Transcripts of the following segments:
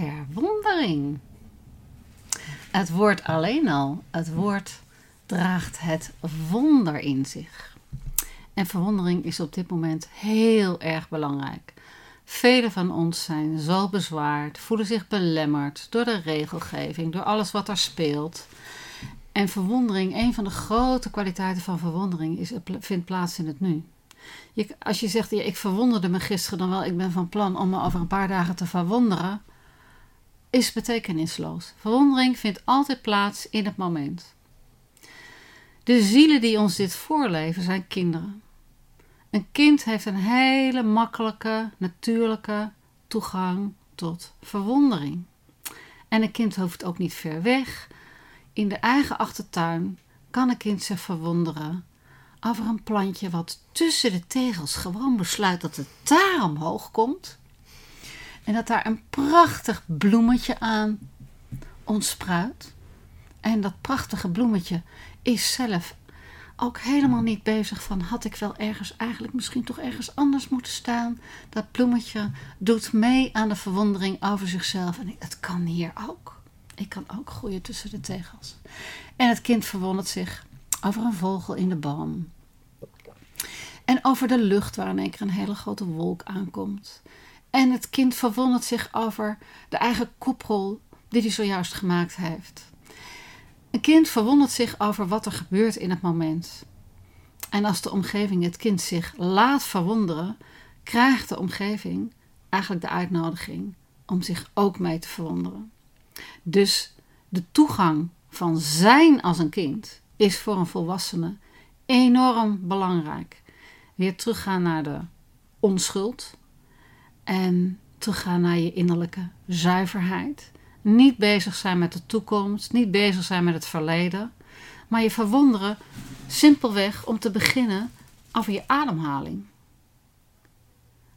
verwondering. Het woord alleen al, het woord draagt het wonder in zich. En verwondering is op dit moment heel erg belangrijk. Velen van ons zijn zo bezwaard, voelen zich belemmerd door de regelgeving, door alles wat er speelt. En verwondering, een van de grote kwaliteiten van verwondering, is, vindt plaats in het nu. Je, als je zegt, ja, ik verwonderde me gisteren dan wel, ik ben van plan om me over een paar dagen te verwonderen, is betekenisloos. Verwondering vindt altijd plaats in het moment. De zielen die ons dit voorleven zijn kinderen. Een kind heeft een hele makkelijke, natuurlijke toegang tot verwondering. En een kind hoeft ook niet ver weg. In de eigen achtertuin kan een kind zich verwonderen over een plantje wat tussen de tegels gewoon besluit dat het daar omhoog komt. En dat daar een prachtig bloemetje aan ontspruit. En dat prachtige bloemetje is zelf ook helemaal niet bezig van had ik wel ergens eigenlijk misschien toch ergens anders moeten staan. Dat bloemetje doet mee aan de verwondering over zichzelf. En het kan hier ook. Ik kan ook groeien tussen de tegels. En het kind verwondert zich over een vogel in de boom. En over de lucht waar in één keer een hele grote wolk aankomt. En het kind verwondert zich over de eigen koprol die hij zojuist gemaakt heeft. Een kind verwondert zich over wat er gebeurt in het moment. En als de omgeving het kind zich laat verwonderen, krijgt de omgeving eigenlijk de uitnodiging om zich ook mee te verwonderen. Dus de toegang van zijn als een kind is voor een volwassene enorm belangrijk. Weer teruggaan naar de onschuld en teruggaan naar je innerlijke zuiverheid. Niet bezig zijn met de toekomst, niet bezig zijn met het verleden, maar je verwonderen simpelweg om te beginnen over je ademhaling.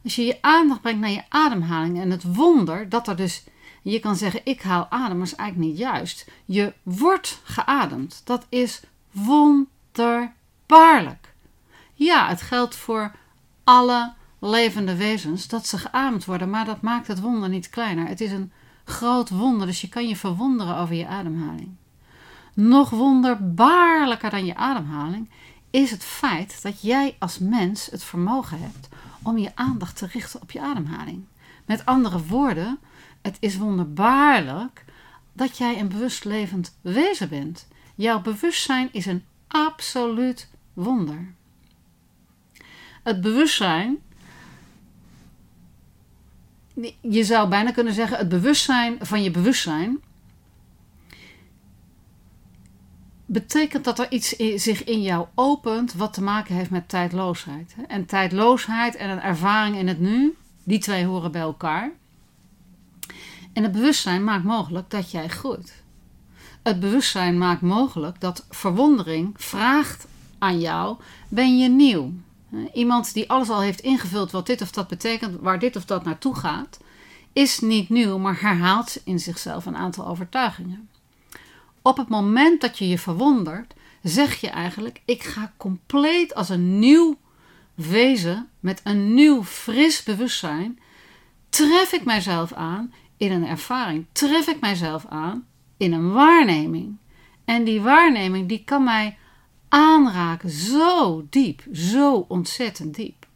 Als je je aandacht brengt naar je ademhaling en het wonder dat er dus, je kan zeggen ik haal adem, maar is eigenlijk niet juist. Je wordt geademd. Dat is wonderbaarlijk. Ja, het geldt voor alle levende wezens dat ze geademd worden, maar dat maakt het wonder niet kleiner. Het is een groot wonder, dus je kan je verwonderen over je ademhaling. Nog wonderbaarlijker dan je ademhaling is het feit dat jij als mens het vermogen hebt om je aandacht te richten op je ademhaling. Met andere woorden, het is wonderbaarlijk dat jij een bewust levend wezen bent. Jouw bewustzijn is een absoluut wonder. Het bewustzijn je zou bijna kunnen zeggen, het bewustzijn van je bewustzijn betekent dat er iets zich in jou opent wat te maken heeft met tijdloosheid. En tijdloosheid en een ervaring in het nu, die twee horen bij elkaar. En het bewustzijn maakt mogelijk dat jij groeit. Het bewustzijn maakt mogelijk dat verwondering vraagt aan jou: ben je nieuw? Iemand die alles al heeft ingevuld wat dit of dat betekent, waar dit of dat naartoe gaat, is niet nieuw, maar herhaalt in zichzelf een aantal overtuigingen. Op het moment dat je je verwondert, zeg je eigenlijk: Ik ga compleet als een nieuw wezen met een nieuw fris bewustzijn. Tref ik mijzelf aan in een ervaring, tref ik mijzelf aan in een waarneming. En die waarneming die kan mij aanraken. Zo diep, zo ontzettend diep.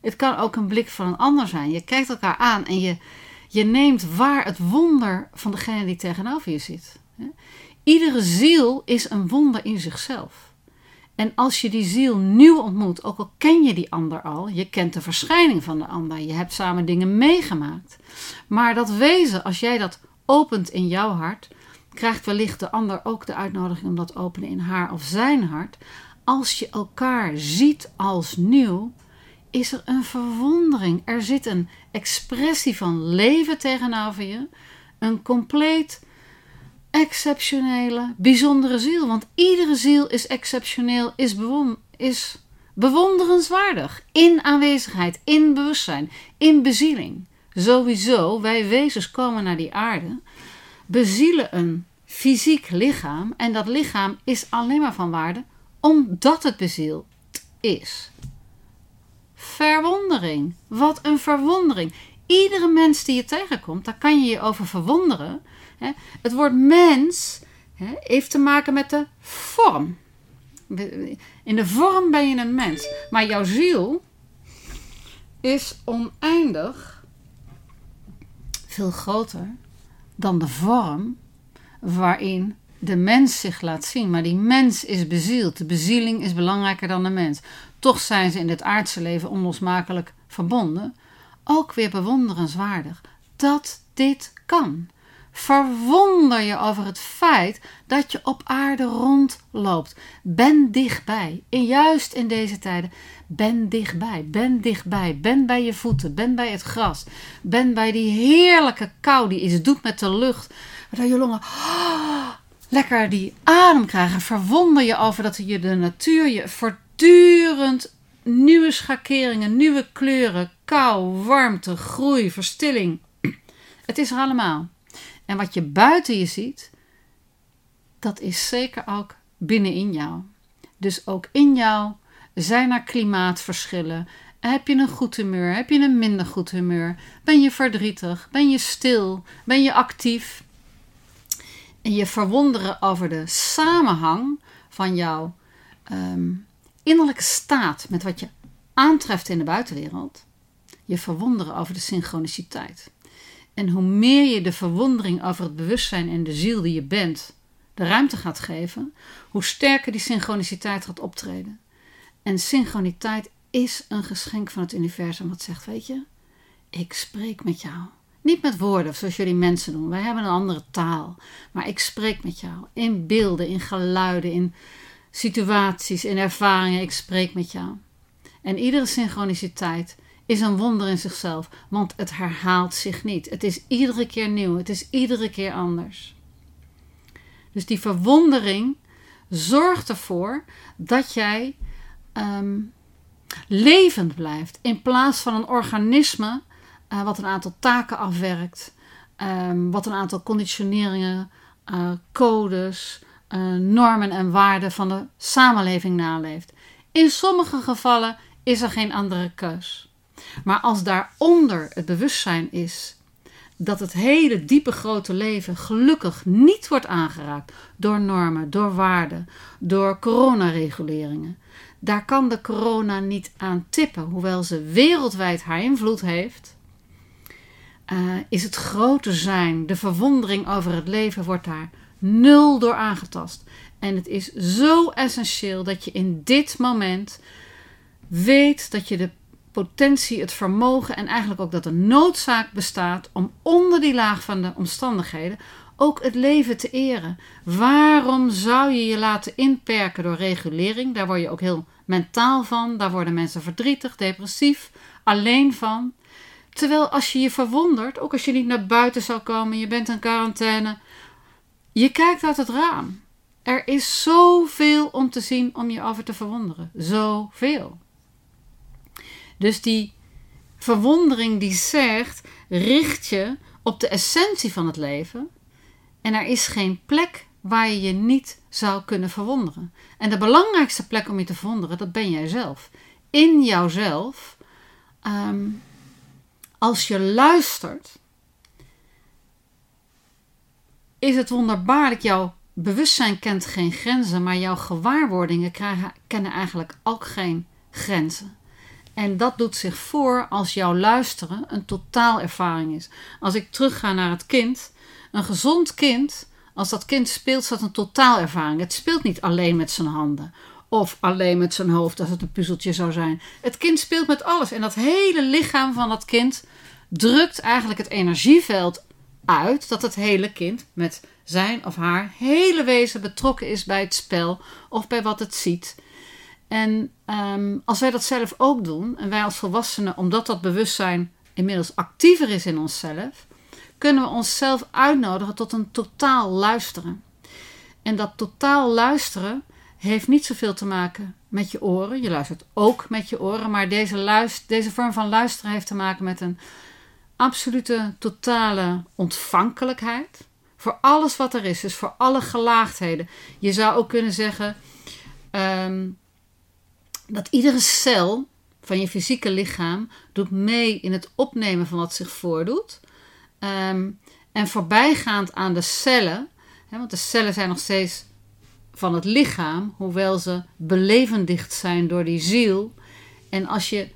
Het kan ook een blik van een ander zijn. Je kijkt elkaar aan en je, je neemt waar het wonder van degene die tegenover je zit. Iedere ziel is een wonder in zichzelf. En als je die ziel nieuw ontmoet, ook al ken je die ander al, je kent de verschijning van de ander, je hebt samen dingen meegemaakt. Maar dat wezen, als jij dat opent in jouw hart, krijgt wellicht de ander ook de uitnodiging om dat openen in haar of zijn hart. Als je elkaar ziet als nieuw, is er een verwondering. Er zit een expressie van leven tegenover je. Een compleet exceptionele, bijzondere ziel. Want iedere ziel is exceptioneel, is, bewon is bewonderenswaardig. In aanwezigheid, in bewustzijn, in bezieling. Sowieso, wij wezens komen naar die aarde bezielen een fysiek lichaam. En dat lichaam is alleen maar van waarde omdat het bezield is. Verwondering. Wat een verwondering. iedere mens die je tegenkomt, daar kan je je over verwonderen. Het woord mens heeft te maken met de vorm. In de vorm ben je een mens. Maar jouw ziel is oneindig veel groter dan de vorm waarin de mens zich laat zien. Maar die mens is bezield. De bezieling is belangrijker dan de mens. Toch zijn ze in dit aardse leven onlosmakelijk verbonden. Ook weer bewonderenswaardig dat dit kan. Verwonder je over het feit dat je op aarde rondloopt. Ben dichtbij. En juist in deze tijden. Ben dichtbij. Ben dichtbij. Ben bij je voeten. Ben bij het gras. Ben bij die heerlijke kou die iets doet met de lucht. Waardoor je longen lekker die adem krijgen. Verwonder je over dat je de natuur je voortdurend nieuwe schakeringen, nieuwe kleuren, kou, warmte, groei, verstilling. Het is er allemaal. En wat je buiten je ziet, dat is zeker ook binnenin jou. Dus ook in jou zijn er klimaatverschillen. Heb je een goed humeur? Heb je een minder goed humeur? Ben je verdrietig? Ben je stil? Ben je actief? En je verwonderen over de samenhang van jouw ehm, innerlijke staat met wat je aantreft in de buitenwereld. Je verwonderen over de synchroniciteit. En hoe meer je de verwondering over het bewustzijn en de ziel die je bent de ruimte gaat geven, hoe sterker die synchroniciteit gaat optreden. En synchroniteit is een geschenk van het universum wat zegt: Weet je, ik spreek met jou. Niet met woorden, zoals jullie mensen doen. Wij hebben een andere taal. Maar ik spreek met jou. In beelden, in geluiden, in situaties, in ervaringen. Ik spreek met jou. En iedere synchroniciteit is een wonder in zichzelf, want het herhaalt zich niet. Het is iedere keer nieuw, het is iedere keer anders. Dus die verwondering zorgt ervoor dat jij ehm, levend blijft in plaats van een organisme uh, wat een aantal taken afwerkt, um, wat een aantal conditioneringen, uh, codes, uh, normen en waarden van de samenleving naleeft. In sommige gevallen is er geen andere keus. Maar als daaronder het bewustzijn is dat het hele diepe grote leven gelukkig niet wordt aangeraakt door normen, door waarden, door coronareguleringen. Daar kan de corona niet aan tippen, hoewel ze wereldwijd haar invloed heeft. Uh, is het grote zijn, de verwondering over het leven, wordt daar nul door aangetast. En het is zo essentieel dat je in dit moment weet dat je de potentie, het vermogen en eigenlijk ook dat er noodzaak bestaat om onder die laag van de omstandigheden ook het leven te eren. Waarom zou je je laten inperken door regulering? Daar word je ook heel mentaal van. Daar worden mensen verdrietig, depressief, alleen van. Terwijl als je je verwondert, ook als je niet naar buiten zou komen, je bent in quarantaine, je kijkt uit het raam. Er is zoveel om te zien om je over te verwonderen. Zoveel. Dus die verwondering die zegt, richt je op de essentie van het leven. En er is geen plek waar je je niet zou kunnen verwonderen. En de belangrijkste plek om je te verwonderen, dat ben jij zelf. In jouzelf, ehm, als je luistert, is het wonderbaarlijk. Jouw bewustzijn kent geen grenzen, maar jouw gewaarwordingen kennen eigenlijk ook geen grenzen. En dat doet zich voor als jouw luisteren een totaalervaring is. Als ik terugga naar het kind, een gezond kind, als dat kind speelt, is dat een totaalervaring. Het speelt niet alleen met zijn handen of alleen met zijn hoofd, als het een puzzeltje zou zijn. Het kind speelt met alles en dat hele lichaam van dat kind drukt eigenlijk het energieveld uit dat het hele kind met zijn of haar hele wezen betrokken is bij het spel of bij wat het ziet. En ehm, als wij dat zelf ook doen, en wij als volwassenen, omdat dat bewustzijn inmiddels actiever is in onszelf, kunnen we onszelf uitnodigen tot een totaal luisteren. En dat totaal luisteren heeft niet zoveel te maken met je oren. Je luistert ook met je oren, maar deze, luister, deze vorm van luisteren heeft te maken met een absolute totale ontvankelijkheid voor alles wat er is, dus voor alle gelaagdheden. Je zou ook kunnen zeggen um, dat iedere cel van je fysieke lichaam doet mee in het opnemen van wat zich voordoet. Ehm, en voorbijgaand aan de cellen, hè, want de cellen zijn nog steeds van het lichaam, hoewel ze belevendigd zijn door die ziel. En als je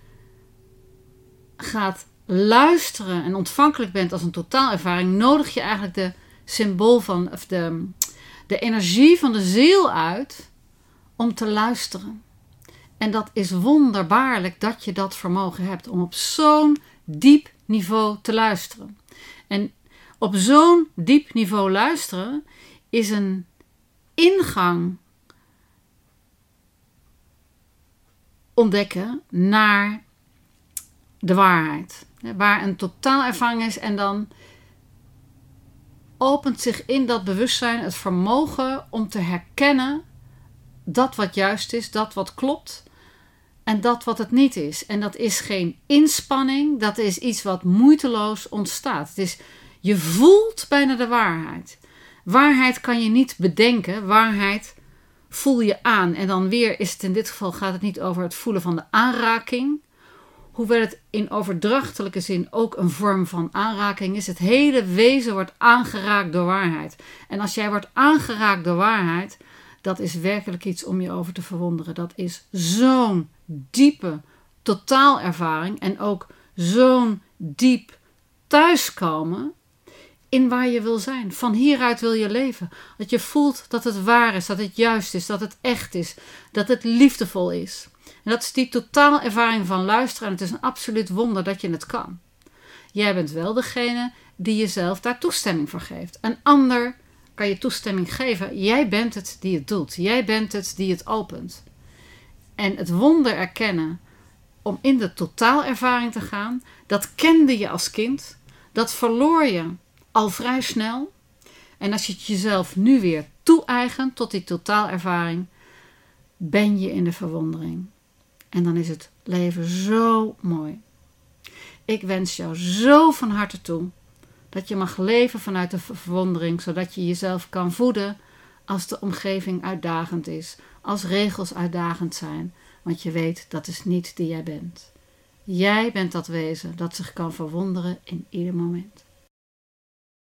gaat luisteren en ontvankelijk bent als een totaalervaring, nodig je eigenlijk de symbool van, of de, de energie van de ziel uit om te luisteren. En dat is wonderbaarlijk dat je dat vermogen hebt om op zo'n diep niveau te luisteren. En op zo'n diep niveau luisteren is een ingang ontdekken naar de waarheid. Waar een totaalervaring is en dan opent zich in dat bewustzijn het vermogen om te herkennen dat wat juist is, dat wat klopt en dat wat het niet is. En dat is geen inspanning, dat is iets wat moeiteloos ontstaat. Het is, je voelt bijna de waarheid. Waarheid kan je niet bedenken, waarheid voel je aan. En dan weer is het in dit geval gaat het niet over het voelen van de aanraking, hoewel het in overdrachtelijke zin ook een vorm van aanraking is. Het hele wezen wordt aangeraakt door waarheid. En als jij wordt aangeraakt door waarheid, dat is werkelijk iets om je over te verwonderen. Dat is zo'n diepe totaalervaring en ook zo'n diep thuiskomen in waar je wil zijn. Van hieruit wil je leven. Dat je voelt dat het waar is, dat het juist is, dat het echt is, dat het liefdevol is. En dat is die totaalervaring van luisteren. En het is een absoluut wonder dat je het kan. Jij bent wel degene die jezelf daar toestemming voor geeft. Een ander kan je toestemming geven. Jij bent het die het doet. Jij bent het die het opent. En het wonder erkennen om in de totaalervaring te gaan, dat kende je als kind. Dat verloor je al vrij snel. En als je het jezelf nu weer toe-eigent tot die totaalervaring, ben je in de verwondering. En dan is het leven zo mooi. Ik wens jou zo van harte toe dat je mag leven vanuit de verwondering, zodat je jezelf kan voeden als de omgeving uitdagend is, als regels uitdagend zijn, want je weet dat is niet die jij bent. Jij bent dat wezen dat zich kan verwonderen in ieder moment.